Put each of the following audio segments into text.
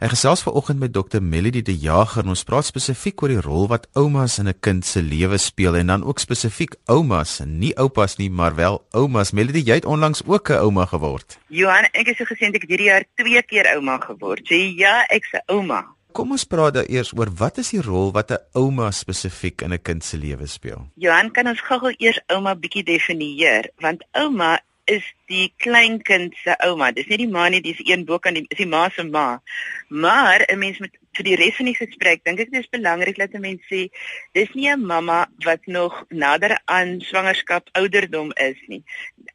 Ek gesels vanoggend met Dr Melody De Jager en ons praat spesifiek oor die rol wat oumas in 'n kind se lewe speel en dan ook spesifiek oumas, nie oupas nie, maar wel oumas. Melody, jy het onlangs ook 'n ouma geword. Johan, ek is so gesien ek het hierdie jaar twee keer ouma geword. So ja, ek's 'n ouma. Kom ons praat dan eers oor wat is die rol wat 'n ouma spesifiek in 'n kind se lewe speel? Johan, kan ons gou-gou eers ouma bietjie definieer, want ouma is die kleinkind se ouma. Dis nie die ma nie, dis een bo kan die is die ma se ma. Maar 'n mens met vir die res van die gesprek dink ek dis belangrik dat 'n mens sê dis nie 'n mamma wat nog nader aan swangerskap ouderdom is nie.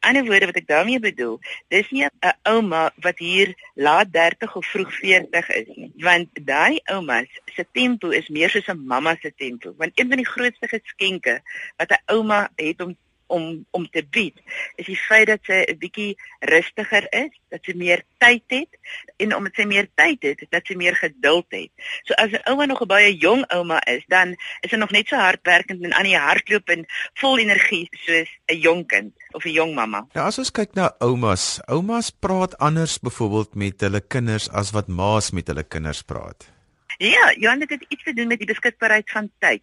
In 'n woorde wat ek daarmee bedoel, dis nie 'n ouma wat hier laat 30 of vroeg 40 is nie, want daai oumas se tempo is meer soos 'n mamma se tempo. Want een van die grootste geskenke wat 'n ouma het om om om te bied is die feit dat sy 'n bietjie rustiger is, dat sy meer tyd het en omdat sy meer tyd het, dat sy meer geduld het. So as 'n ouma nog 'n baie jong ouma is, dan is sy nog net so hardwerkend en aan die hardloop en vol energie soos 'n jong kind of 'n jong mamma. Ja, as ons kyk na oumas, oumas praat anders byvoorbeeld met hulle kinders as wat ma's met hulle kinders praat. Ja, Johan het dit iets te doen met die beskikbaarheid van tyd.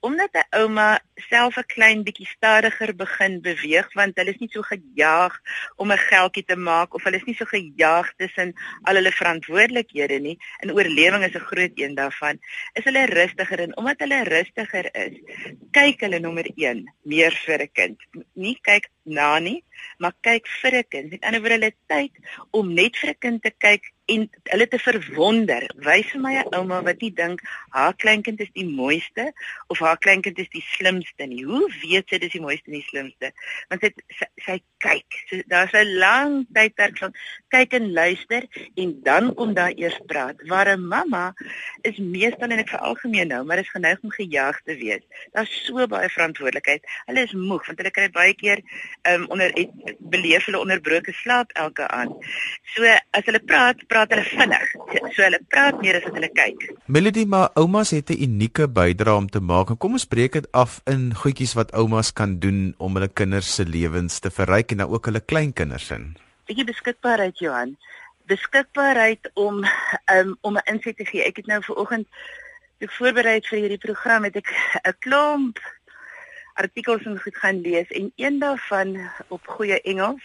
Omdat 'n ouma self 'n klein bietjie stadiger begin beweeg want hulle is nie so gejaag om 'n geldjie te maak of hulle is nie so gejaag tussen al hulle verantwoordelikhede nie. En oorlewing is 'n groot een daarvan. Is hulle rustiger en omdat hulle rustiger is, kyk hulle nommer 1 meer vir 'n kind. Nie kyk na nie, maar kyk vir 'n kind. Met ander woorde, hulle tyd om net vir 'n kind te kyk en hulle te verwonder. Wys vir my 'n ouma wat nie dink haar kleinkind is die mooiste of haar kleinkind is die slimste nie. Hoe weet sy dis die mooiste en die slimste? Want sy sy, sy kyk. So, Daar's 'n lang tydperk van kyk en luister en dan kom daar eers praat. Waar 'n mamma is meestal en ek veralgemeen nou, maar is geneig om gejaag te wees. Daar's so baie verantwoordelikheid. Hulle is moeg want hulle kry baie keer um, onder beleef hulle onderbroke slaap elke aand. So as hulle praat, praat hulle vinnig. So hulle praat meer as wat hulle kyk. Melody, maar oumas het 'n unieke bydrae om te maak. Kom ons breek dit af in goedjies wat oumas kan doen om hulle kinders se lewens te verryk en nou ook hulle kleinkinders in. Bietjie beskikbaarheid Johan. Beskikbaarheid om um, om 'n inset te gee. Ek het nou vanoggend ek voorberei vir hierdie program het ek 'n klomp artikels en goed gaan lees en een daarvan op goeie Engels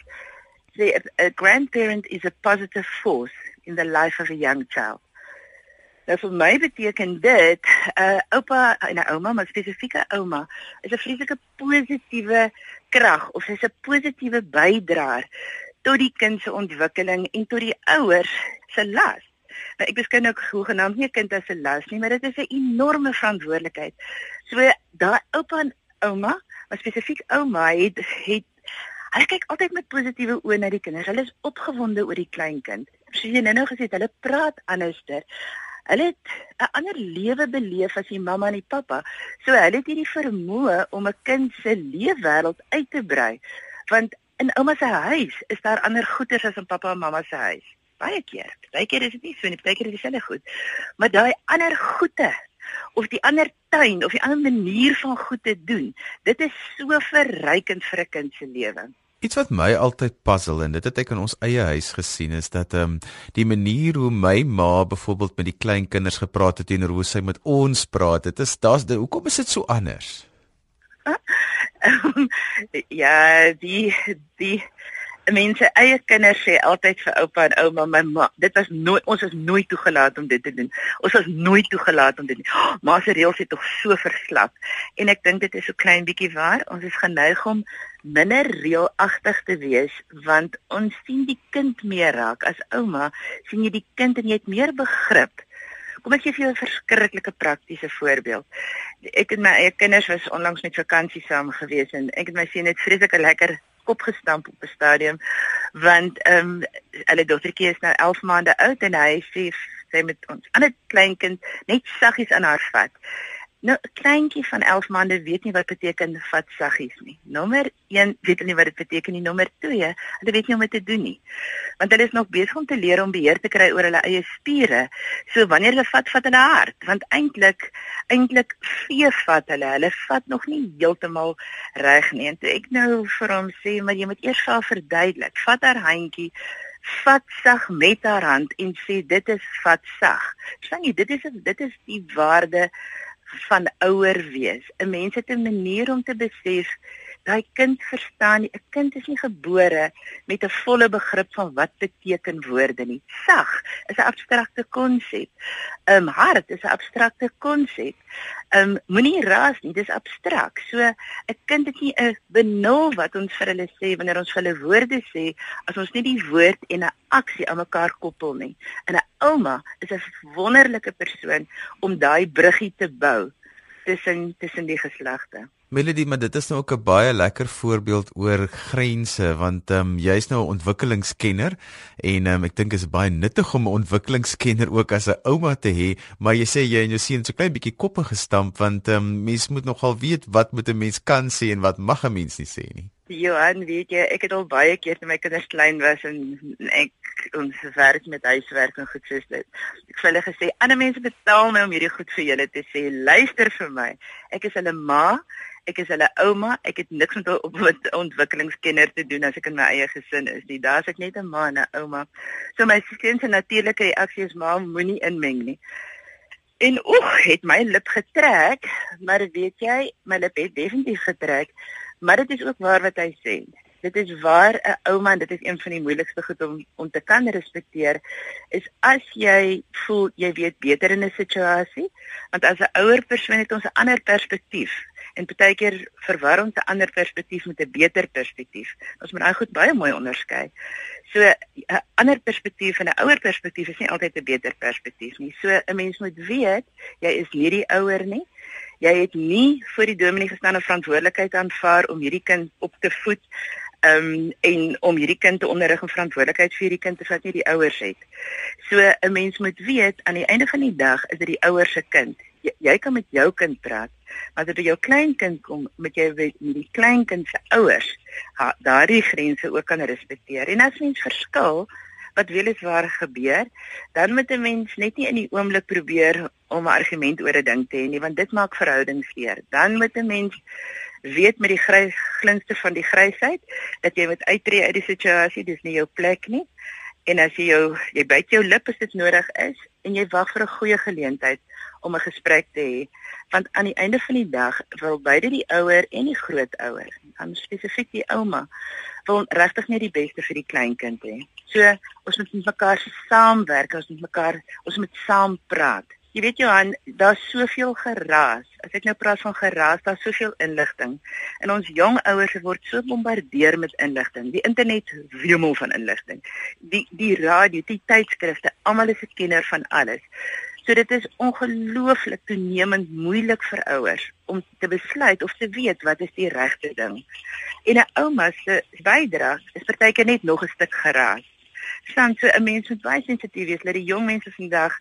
sê a grandparent is a positive force in the life of a young child. Nou vir my beteken dit 'n uh, oupa en 'n ouma, maar spesifiek 'n ouma, is 'n vreeslike positiewe krag of sy's 'n positiewe bydraer tot die kind se ontwikkeling en tot die ouers se las. Nou ek beskou nou hoegenaamd nie 'n kind as 'n las nie, maar dit is 'n enorme verantwoordelikheid. So daai oupa en ouma, maar spesifiek ouma het het hulle kyk altyd met positiewe oë na die kinders. Hulle is opgewonde oor die kleinkind. Soos jy nou gesê het, hulle praat anderster. Hulle het 'n ander lewe beleef as die mamma en die pappa. So hulle het hierdie vermoë om 'n kind se leefwêreld uit te brei. Want in ouma se huis is daar ander goeders as in pappa en mamma se huis. Baie keer. Baie keer is dit nie so nie. Baie keer is dit dieselfde goed. Maar daai ander goede of die ander tuin of die ander manier van goed te doen. Dit is so verrykend vir 'n kind se lewe. Iets wat my altyd puzzle en dit het ek in ons eie huis gesien is dat ehm um, die manier hoe my ma byvoorbeeld met die klein kinders gepraat het teenoor hoe sy met ons praat, dit is daar's hoekom is dit so anders? ja, die die mense eie kinders sê altyd vir oupa en ouma my ma dit was nooit ons is nooit toegelaat om dit te doen. Ons was nooit toegelaat om dit oh, maar se reëls het tog so verslap. En ek dink dit is so klein bietjie waar. Ons is geneig om minder reëlagtig te wees want ons sien die kind meer raak. As ouma sien jy die kind en jy het meer begrip. Kom ek gee vir jou 'n verskriklike praktiese voorbeeld. Ek en my eie kinders was onlangs met vakansie saam gewees en ek het my sien net vreeslike lekker kop gestamp op 'n stadium want ehm um, hulle dogtertjie is nou 11 maande oud en hy sê sy met ons ander kleinkind net saggies aan haar vat. Nou 'n kleintjie van 11 maande weet nie wat beteken vat saggies nie. Nommer 1 weet nie wat dit beteken nie. Nommer 2, hulle weet nie hoe om dit te doen nie. Want hulle is nog besig om te leer om beheer te kry oor hulle eie spiere. So wanneer hulle vat, vat hulle hard, want eintlik eintlik vee vat hulle. Hulle vat nog nie heeltemal reg nie. En toe ek nou vir hom sê, maar jy moet eers vir haar verduidelik. Vat haar handjie vat sag met haar hand en sê dit is vat sag. Sien jy, dit is dit is die waarde van ouer wees. 'n Mens het 'n manier om te besef daai kind verstaan nie. 'n Kind is nie gebore met 'n volle begrip van wat beteken woorde nie. Sag is 'n abstrakte konsep. Ehm um, hart is 'n abstrakte konsep. Ehm um, moenie raas nie, dis abstrakt. So 'n kind het nie 'n benul wat ons vir hulle sê wanneer ons vir hulle woorde sê as ons nie die woord en 'n aksie aan mekaar koppel nie. En 'n ouma is 'n wonderlike persoon om daai bruggie te bou tussen tussen die geslagte. Melody, maar dit is nou ook 'n baie lekker voorbeeld oor grense want ehm um, jy's nou 'n ontwikkelingskenner en ehm um, ek dink dit is baie nuttig om 'n ontwikkelingskenner ook as 'n ouma te hê, maar jy sê jy en jou seun so klein bietjie koppe gestamp want ehm um, mens moet nogal weet wat moet 'n mens kan sê en wat mag 'n mens nie sê nie. Johan, weet jy, ek het al baie keer toe my kinders klein was en ek ons werk met huiswerk en goed soos dit. Ek hulle gesê, ander mense betaal my om hierdie goed vir julle te sê. Luister vir my. Ek is hulle ma ek is hulle ouma, ek het niks met op met ontwikkelingskenner te doen as ek in my eie gesin is nie. Daar's ek net 'n ma en 'n ouma. So my seuns se natuurlike reaksie is ma moenie inmeng nie. En oeg, het my lip getrek, maar weet jy, my lip het definitief getrek, maar dit is ook waar wat hy sê. Dit is waar 'n ouma en dit is een van die moeilikste goed om om te kan respekteer is as jy voel jy weet beter in 'n situasie, want as 'n ouer persoon het ons 'n ander perspektief en baie keer verwar ons 'n ander perspektief met 'n beter perspektief. Ons moet daai goed baie mooi onderskei. So 'n ander perspektief en 'n ouer perspektief is nie altyd 'n beter perspektief nie. So 'n mens moet weet, jy is nie die ouer nie. Jy het nie voor die dominee gestaan en verantwoordelikheid aanvaar om hierdie kind op te voed um en om hierdie kind te onderrig en verantwoordelikheid vir hierdie kind te vat nie die ouers het. So 'n mens moet weet aan die einde van die dag is dit die ouers se kind. Jy, jy kan met jou kind praat, maar as dit jou kleinkind kom, moet jy weet die kleinkind se ouers daardie grense ook kan respekteer. En as mens verskil wat weliswaar gebeur, dan moet 'n mens net nie in die oomblik probeer om 'n argument oor 'n ding te hê nie, want dit maak verhoudings seer. Dan moet 'n mens weet met die grys glinste van die grysheid dat jy moet uittreë uit die situasie, dis nie jou plek nie. En as jy jou jy byt jou lip as dit nodig is en jy wag vir 'n goeie geleentheid om 'n gesprek te hê, want aan die einde van die dag wil beide die ouer en die grootouer, dan spesifiek die ouma, wil regtig net die beste vir die kleinkind hê. So ons moet met mekaar saamwerk, ons moet mekaar ons moet saam praat. Jy weet Johan, daar's soveel geraas. As ek nou praat van geraas, daar's soveel inligting. En ons jong ouers word so bombardeer met inligting. Die internet wemel van inligting. Die die radio, die tydskrifte, almal is 'n kenner van alles. So dit is ongelooflik toenemend moeilik vir ouers om te besluit of te weet wat is die regte ding. En 'n ouma se bydrae is partykeer net nog 'n stuk geraas. Staan so 'n mens moet baie sensitief wees dat die jong mense vandag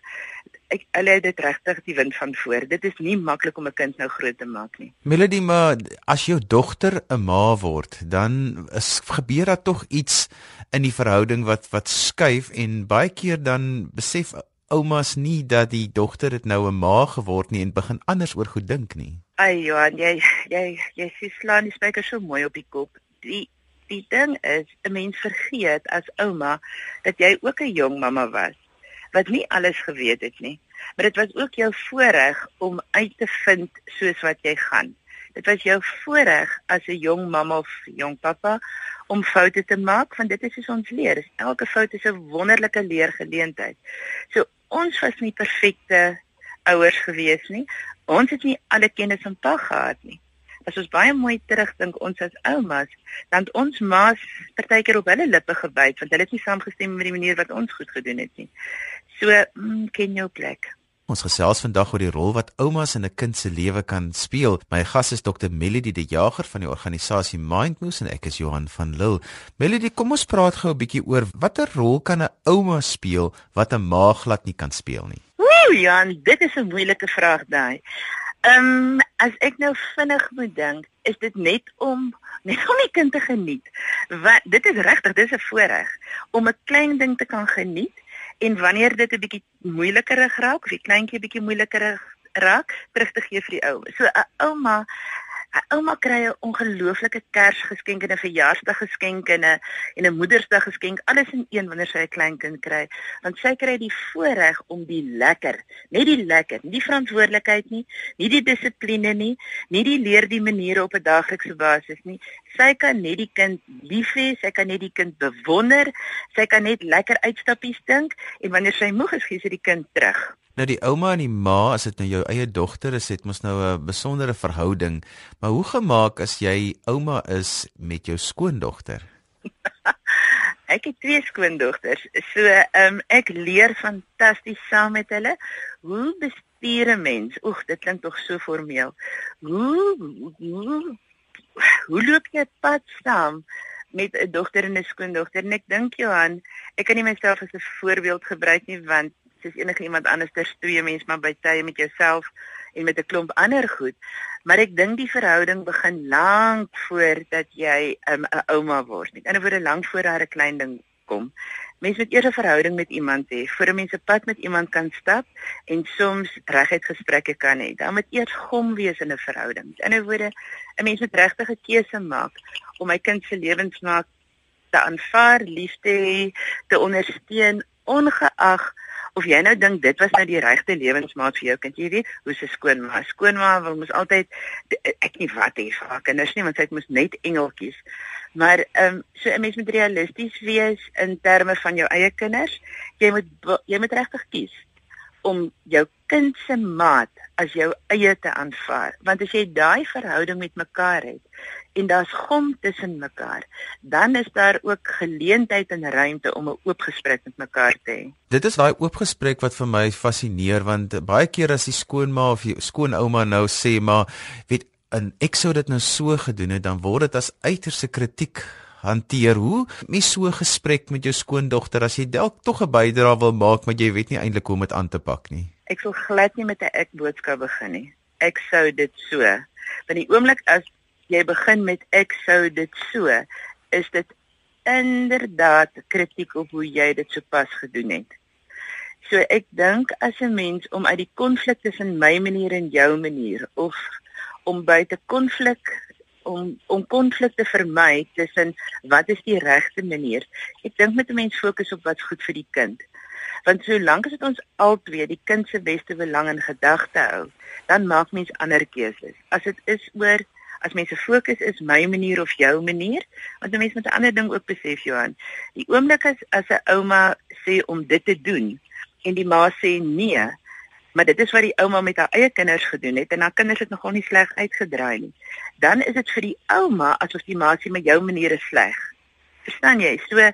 ek hulle het dit regtig die wind van voor. Dit is nie maklik om 'n kind nou groot te maak nie. Melody, maar as jou dogter 'n ma word, dan is gebeur daar tog iets in die verhouding wat wat skuif en baie keer dan besef oumas nie dat die dogter dit nou 'n ma geword nie en begin anders oor goed dink nie. Ai Johan, jy jy jy sê slaan die spyker so mooi op die kop. Die die ding is 'n mens vergeet as ouma dat jy ook 'n jong mamma was wat nie alles geweet het nie. Maar dit was ook jou voorreg om uit te vind soos wat jy gaan. Dit was jou voorreg as 'n jong mamma of jong pappa om foute te maak want dit is hoe ons leer. Elke fout is 'n wonderlike leergeleentheid. So ons was nie perfekte ouers gewees nie. Ons het nie alle kennis en pag gehad nie. As ons baie mooi terugdink ons as oumas, dan ons ma's partykeer op hulle lippe gebyt want hulle het nie saamgestem met die manier wat ons goed gedoen het nie. So, mm, ken jou plek. Ons gesels vandag oor die rol wat oumas in 'n kind se lewe kan speel. My gas is Dr. Melody De Jager van die organisasie Mindmoose en ek is Johan van Lille. Melody, kom ons praat gou 'n bietjie oor watter rol kan 'n ouma speel wat 'n ma glad nie kan speel nie. Ooh, Jan, dit is 'n moeilike vraag daai. Ehm, um, as ek nou vinnig moet dink, is dit net om net om die kind te geniet. Wat dit is regtig, dit is 'n voorreg om 'n klein ding te kan geniet en wanneer dit 'n bietjie moeiliker raak, of die kleintjie bietjie moeiliker raak, terug te gee vir die ou. So 'n ouma Ouma kry 'n ongelooflike Kersgeskenk en 'n verjaarsdaggeskenk en 'n en 'n Moedersdaggeskenk alles in een wanneer sy 'n kleinkind kry. Want sy kry die voorreg om die lekker, net die lekker, nie verantwoordelikheid nie, nie die dissipline nie, nie die leer die maniere op 'n daaglikse basis nie. Sy kan net die kind lief hê, sy kan net die kind bewonder, sy kan net lekker uitstappies dink en wanneer sy moeg is, gee sy die kind terug. Nou die ouma en die ma, as dit nou jou eie dogter is, het mos nou 'n besondere verhouding. Maar hoe gemaak as jy ouma is met jou skoondogter? ek het twee skoondogters. So, ehm um, ek leer fantasties saam met hulle. Hoe bestuur 'n mens? Oeg, dit klink tog so formeel. Hoe hoe hoe loop jy pad saam met 'n dogter en 'n skoondogter? En ek dink Johan, ek kan nie myself as 'n voorbeeld gebruik nie want soos enige iemand anders ter twee mens maar by tye met jouself en met 'n klomp ander goed. Maar ek dink die verhouding begin lank voordat jy um, 'n um, ouma word. Met ander woorde lank voor daar 'n klein ding kom. Mense moet eers 'n verhouding met iemand hê voor 'n mens 'n pad met iemand kan stap en soms reguit gesprekke kan hê. Dan moet eers gom wees in 'n verhouding. Met ander woorde, 'n mens moet regtig 'n keuse maak om my kind se lewensmaak te aanvaar, liefde te ondersteun ongeag of jy nou dink dit was nou die regte lewensmaat vir jou kind jy weet hoe se skoonma skoonma wil mos altyd ek nie wat hê vir haar kinders nie want sy het mos net engeltjies maar ehm um, so 'n mens moet realisties wees in terme van jou eie kinders jy moet jy moet regtig kies om jou kind se maat as jou eie te aanvaar want as jy daai verhouding met mekaar het en daar's gom tussen mekaar, dan is daar ook geleentheid en ruimte om 'n oop gesprek met mekaar te hê. Dit is daai oop gesprek wat vir my fascineer want baie keer as die skoonma of die skoonouma nou sê maar weet en ek sou dit nou so gedoen het dan word dit as uiterse kritiek hanteer. Hoe mens so gesprek met jou skoondogter as jy dalk tog 'n bydrae wil maak maar jy weet nie eintlik hoe om dit aan te pak nie. Ek sou glad nie met 'n ek boodskap begin nie. Ek sou dit so. Want die oomblik as jy begin met ek sou dit so, is dit inderdaad kritiek op hoe jy dit sopas gedoen het. So ek dink as 'n mens om uit die konflik tussen my manier en jou manier of om buite konflik om om konflik te vermy tussen wat is die regte manier. Ek dink met 'n mens fokus op wat's goed vir die kind. Want solank as dit ons albei die kind se beste belang in gedagte hou, dan maak mens ander keuses. As dit is oor as mense fokus is my manier of jou manier want 'n mens moet 'n ander ding ook besef Johan die oomblik as as 'n ouma sê om dit te doen en die ma sê nee maar dit is wat die ouma met haar eie kinders gedoen het en haar kinders het nogal nie sleg uitgedraai nie. Dan is dit vir die ouma asof die ma sê met jou manier is sleg. Verstaan jy? So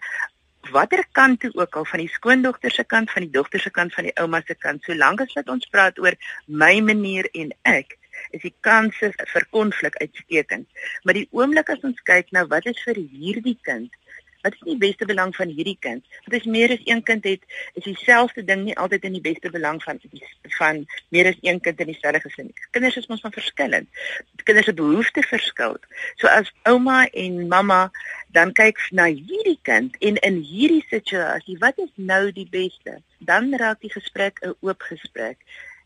watter kant toe ook al van die skoondogter se kant van die dogter se kant van die ouma se kant solank as wat ons praat oor my manier en ek is die kanse vir konflik uitstekend. Maar die oomblik as ons kyk na wat is vir hierdie kind, wat is die beste belang van hierdie kind? Want as meer as een kind het, is dieselfde ding nie altyd in die beste belang van van meer as een kind in dieselfde gesin nie. Kinders is mos van verskillend. Kinders se behoeftes verskil. So as ouma en mamma dan kyk na hierdie kind en in hierdie situasie, wat is nou die beste? Dan raak die gesprek 'n oop gesprek.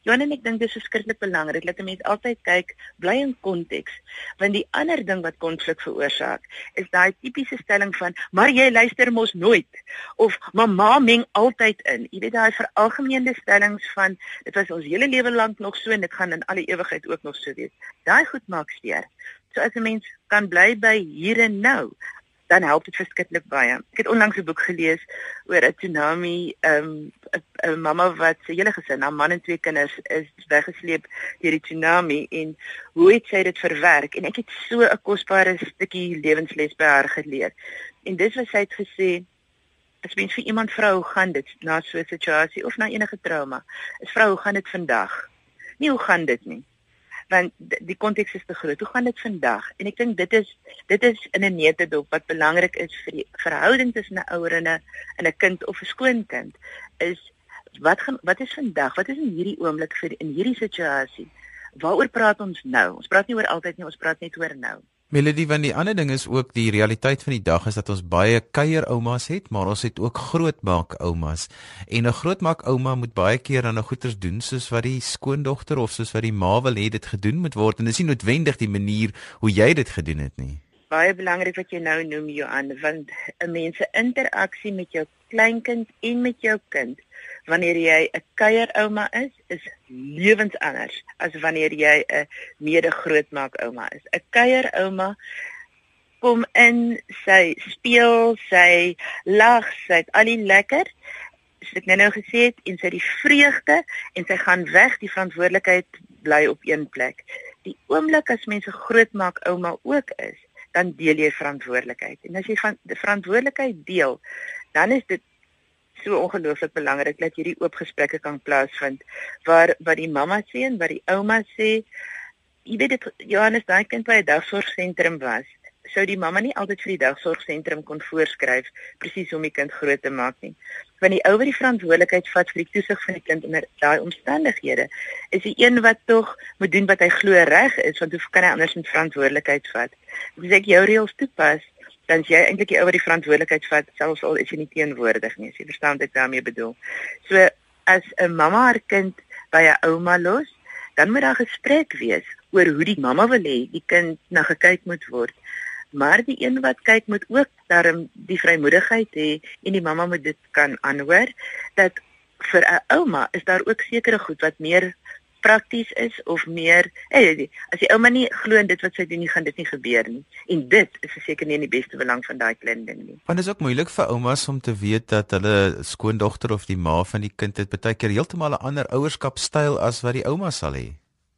Johan en ek dink dit is verskriklik belangrik dat 'n mens altyd kyk bly in konteks, want die ander ding wat konflik veroorsaak, is daai tipiese stelling van maar jy luister mos nooit of mamma meng altyd in. Jy weet daai veralgemeende stellings van dit was ons hele lewe lank nog so en dit gaan in alle ewigheid ook nog so wees. Daai goed maak steur. So as 'n mens kan bly by hier en nou, dan help dit verskriklik baie. Ek het onlangs 'n boek gelees oor 'n tsunami, ehm um, 'n mamma wat se hele gesin, haar man en twee kinders is weggesleep deur die tsunami en hoe het sy dit verwerk? En ek het so 'n kosbare stukkie lewensles by haar geleer. En dis wat sy het gesê, as mens vir iemand vra hoe gaan dit na so 'n situasie of na enige trauma, is vra hoe gaan dit vandag? Nie hoe gaan dit nie want die konteks is te groot. Hoe gaan dit vandag? En ek dink dit is dit is in 'n neutedop wat belangrik is vir die verhouding tussen 'n ouer en 'n en 'n kind of 'n skoonkind is wat gaan wat is vandag? Wat is in hierdie oomblik vir in hierdie situasie? Waaroor praat ons nou? Ons praat nie oor altyd nie, ons praat net oor nou. Melody van die ander ding is ook die realiteit van die dag is dat ons baie kuieroumas het, maar ons het ook grootmaak oumas. En 'n grootmaak ouma moet baie keer aan 'n goeters doen soos wat die skoondogter of soos wat die ma wil hê dit gedoen moet word en dis nie noodwendig die manier hoe jy dit gedoen het nie. Baie belangrik wat jy nou noem Johan, want 'n mens se interaksie met jou kleinkind en met jou kind wanneer jy 'n kuierouma is, is lewensanders as wanneer jy 'n mede-grootmaak ouma is. 'n Kuierouma kom in, sy speel, sy lag, sy het al die lekker soos ek nou gesê het en sy die vreugde en sy gaan weg, die verantwoordelikheid bly op een plek. Die oomblik as mense grootmaak ouma ook is, dan deel jy verantwoordelikheid. En as jy van die verantwoordelikheid deel, dan is dit so ongelooflik belangrik dat hierdie oop gesprekke kan plaasvind waar wat die mamma sê en wat die ouma sê. Jy weet dit Johannes daai kind by 'n dagsorgsentrum was. Sou die mamma nie altyd vir die dagsorgsentrum kon voorskryf presies hoe die kind groot te maak nie. Want die ou wat die verantwoordelikheid vat vir die toesig van die kind onder daai omstandighede, is die een wat tog moet doen wat hy glo reg is, want hoe kan hy anders met verantwoordelikheid vat? As ek jou reëls toepas, dan jy eintlik die ou wat die verantwoordelikheid vat selfs al is jy nie teenwoordig nie. Jy verstaan wat ek daarmee bedoel. So as 'n mamma haar kind by 'n ouma los, dan moet daar gesprek wees oor hoe die mamma wil hê die kind na gekyk moet word. Maar die een wat kyk moet ook daarom die vrymoedigheid hê en die mamma moet dit kan aanhoor dat vir 'n ouma is daar ook sekere goed wat meer prakties is of meer hey, as die ouma nie glo in dit wat sy doen nie gaan dit nie gebeur nie. En dit is seker nie in die beste belang van daai klein ding nie. Want dit is ook moeilik vir oumas om te weet dat hulle skoondogter of die ma van die kind het baie keer heeltemal 'n ander ouerskapstyl as wat die ouma sal hê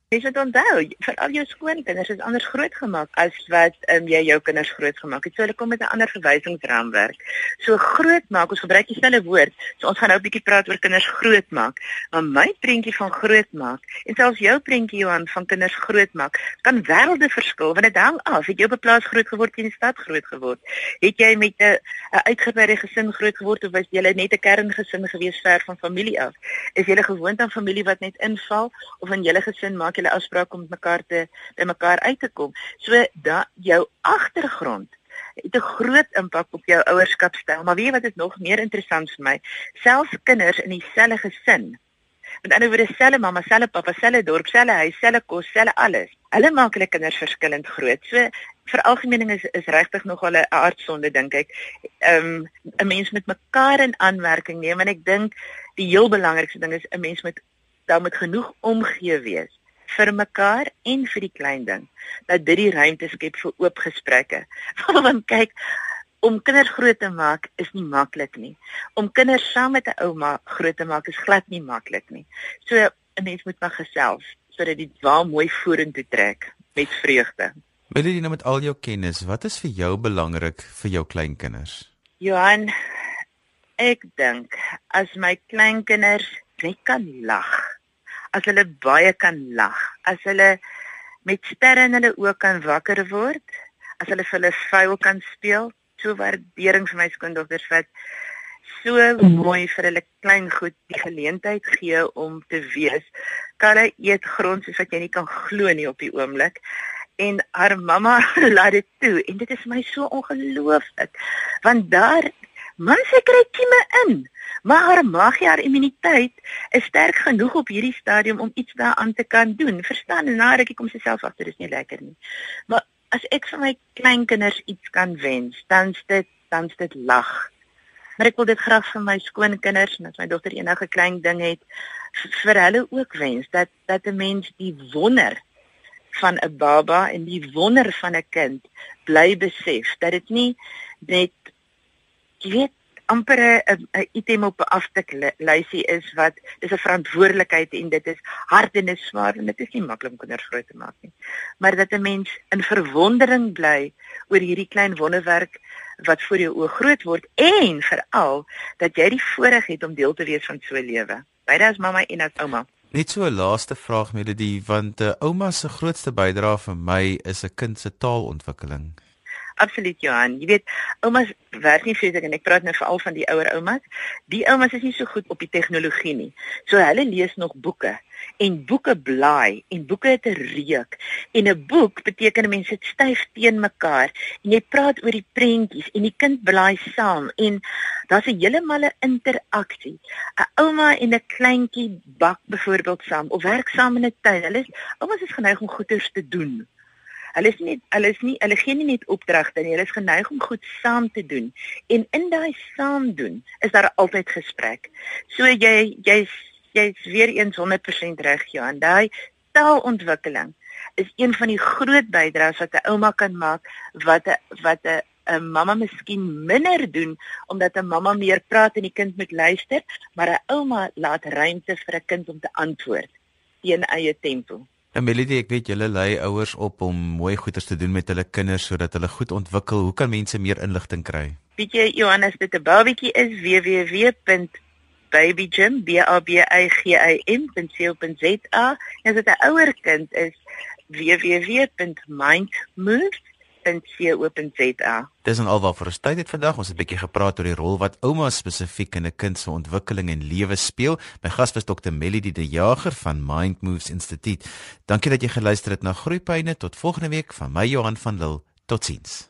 Jy moet onthou, vir al jou skoonkinders is anders grootgemaak as wat um, jy jou kinders grootgemaak het. So hulle kom met 'n ander verwysingsraamwerk. So grootmaak, ons gebruik dieselfde woord. So ons gaan nou 'n bietjie praat oor kinders grootmaak. Maar my prentjie van grootmaak en selfs jou prentjie Johan van kinders grootmaak kan wêrelde verskil want dit hang af. Het jy op 'n plaas groot geword in die stad groot geword? Het jy met 'n uitgebreide gesin groot geword of was jy net 'n kerngesin gewees ver van familie af? Is jy gewoond aan familie wat net inval of in julle gesin maak julle afspraak om met mekaar te by mekaar uit te kom. So da jou agtergrond het 'n groot impak op jou ouerskapstyl. Maar weet jy wat is nog meer interessant vir my? Selfs kinders in dieselfde gesin. Met ander woorde, selfe mamma, selfe pappa, selfe dorp, selfe huis, selfe kos, selfe alles. Hulle maak hulle kinders verskillend groot. So vir algemeening is is regtig nog al 'n aardsonde dink ek. Ehm um, 'n mens met mekaar in aanmerking neem en ek dink die heel belangrikste ding is 'n mens moet daar moet genoeg omgee wees vir mekaar en vir die klein ding dat dit die ruimte skep vir oop gesprekke. Want kyk, om kinders groot te maak is nie maklik nie. Om kinders saam met 'n ouma groot te maak is glad nie maklik nie. So 'n mens moet maar gesels sodat dit waar mooi vorentoe trek met vreugde. Wil jy nou met al jou kennis, wat is vir jou belangrik vir jou kleinkinders? Johan, ek dink as my kleinkinders net kan lag as hulle baie kan lag, as hulle met sterre in hulle oë kan wakker word, as hulle vir hulle vuil kan speel, so waardering vir my skoondogters wat so mooi vir hulle klein goed die geleentheid gee om te wees. Hy eet grond soos wat jy nie kan glo nie op die oomblik. En haar mamma laat dit toe en dit is my so ongelooflik want daar man sy kry kieme in maar haar magie, haar immuniteit is sterk genoeg op hierdie stadium om iets daaraan te kan doen. Verstaan? En na rukkie kom sy self agter dis nie lekker nie. Maar as ek vir my kleinkinders iets kan wens, dan is dit dan is dit lag. Maar ek wil dit graag vir my skoonkinders en as my dogter enige klein ding het vir hulle ook wens dat dat 'n mens die wonder van 'n baba en die wonder van 'n kind bly besef dat dit nie net jy weet amper 'n item op 'n afstuklysie is wat dis 'n verantwoordelikheid en dit is hard en is swaar en dit is nie maklik om kinders groot te maak nie. Maar dat 'n mens in verwondering bly oor hierdie klein wonderwerk wat voor jou oë groot word en veral dat jy die voorreg het om deel te wees van so 'n lewe. Beide as mamma en as ouma. Net so 'n laaste vraag die want 'n uh, ouma se grootste bydrae vir my is 'n kind se taalontwikkeling absoluut Johan. Jy weet, oumas werk nie vreeslik en ek praat nou veral van die ouer oumas. Die oumas is nie so goed op die tegnologie nie. So hulle lees nog boeke. en boeke blaai en boeke het 'n reuk en 'n boek beteken 'n mens sit styf teen mekaar en jy praat oor die prentjies en die kind blaai saam en daar's 'n heeltemal 'n interaksie 'n ouma en 'n kleintjie bak byvoorbeeld saam of werk saam in 'n tuin hulle is oumas is geneig om goeders te doen Hulle is nie hulle is nie hulle gee nie net opdragte nie, hulle is geneig om goed saam te doen. En in daai saam doen is daar altyd gesprek. So jy jy's jy's weer eens 100% reg, Johan. Daai taalontwikkeling is een van die groot bydraes wat 'n ouma kan maak wat 'n wat 'n 'n mamma miskien minder doen omdat 'n mamma meer praat en die kind moet luister, maar 'n ouma laat ruimte vir 'n kind om te antwoord teen eie tempo. Melody, ek weet julle lei ouers op om mooi goeders te doen met hulle kinders sodat hulle goed ontwikkel. Hoe kan mense meer inligting kry? Weet jy Johannes, dit 'n babietjie is www.babygym.co.za. En as dit 'n ouer kind is www.mindmove www.co.za. Dis en alwaar vir ons tyd het vandag. Ons het 'n bietjie gepraat oor die rol wat ouma spesifiek in 'n kind se ontwikkeling en lewe speel. My gas was Dr. Melody De Jager van Mind Moves Instituut. Dankie dat jy geluister het na Groepyne. Tot volgende week van my Johan van Lille. Totsiens.